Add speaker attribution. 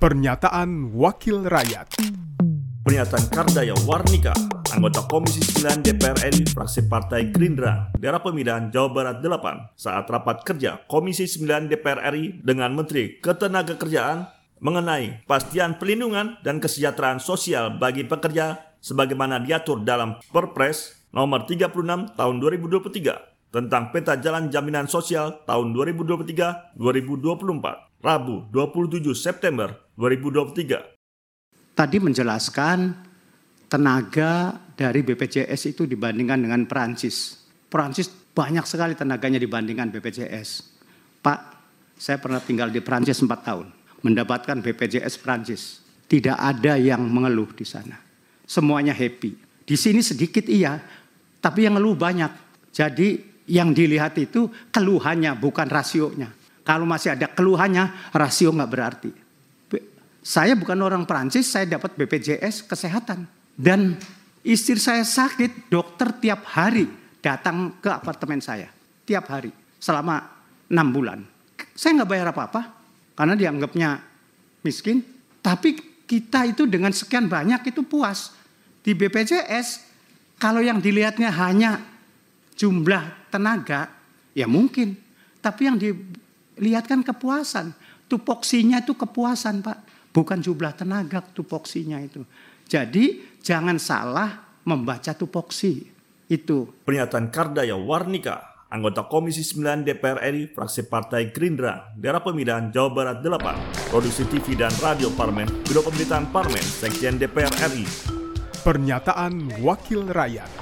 Speaker 1: Pernyataan Wakil Rakyat.
Speaker 2: Pernyataan Kardaya Warnika, anggota Komisi 9 DPR RI fraksi Partai Gerindra, daerah pemilihan Jawa Barat 8, saat rapat kerja Komisi 9 DPR RI dengan Menteri Ketenagakerjaan mengenai pastian perlindungan dan kesejahteraan sosial bagi pekerja sebagaimana diatur dalam Perpres nomor 36 tahun 2023 tentang peta jalan jaminan sosial tahun 2023-2024, Rabu 27 September 2023
Speaker 3: tadi menjelaskan tenaga dari BPJS itu dibandingkan dengan Perancis. Perancis banyak sekali tenaganya dibandingkan BPJS. Pak, saya pernah tinggal di Perancis 4 tahun, mendapatkan BPJS Perancis. Tidak ada yang mengeluh di sana. Semuanya happy. Di sini sedikit iya, tapi yang ngeluh banyak. Jadi yang dilihat itu keluhannya bukan rasionya. Kalau masih ada keluhannya, rasio nggak berarti. Saya bukan orang Perancis, saya dapat BPJS kesehatan. Dan istri saya sakit, dokter tiap hari datang ke apartemen saya. Tiap hari, selama enam bulan. Saya nggak bayar apa-apa, karena dianggapnya miskin. Tapi kita itu dengan sekian banyak itu puas. Di BPJS, kalau yang dilihatnya hanya jumlah tenaga, ya mungkin. Tapi yang dilihatkan kepuasan. Tupoksinya itu kepuasan Pak bukan jumlah tenaga tupoksinya itu. Jadi jangan salah membaca tupoksi itu.
Speaker 2: Pernyataan Kardaya Warnika, anggota Komisi 9 DPR RI, fraksi Partai Gerindra, daerah pemilihan Jawa Barat 8, produksi TV dan radio Parmen, Biro Pemerintahan Parmen, Sekjen DPR RI.
Speaker 1: Pernyataan Wakil Rakyat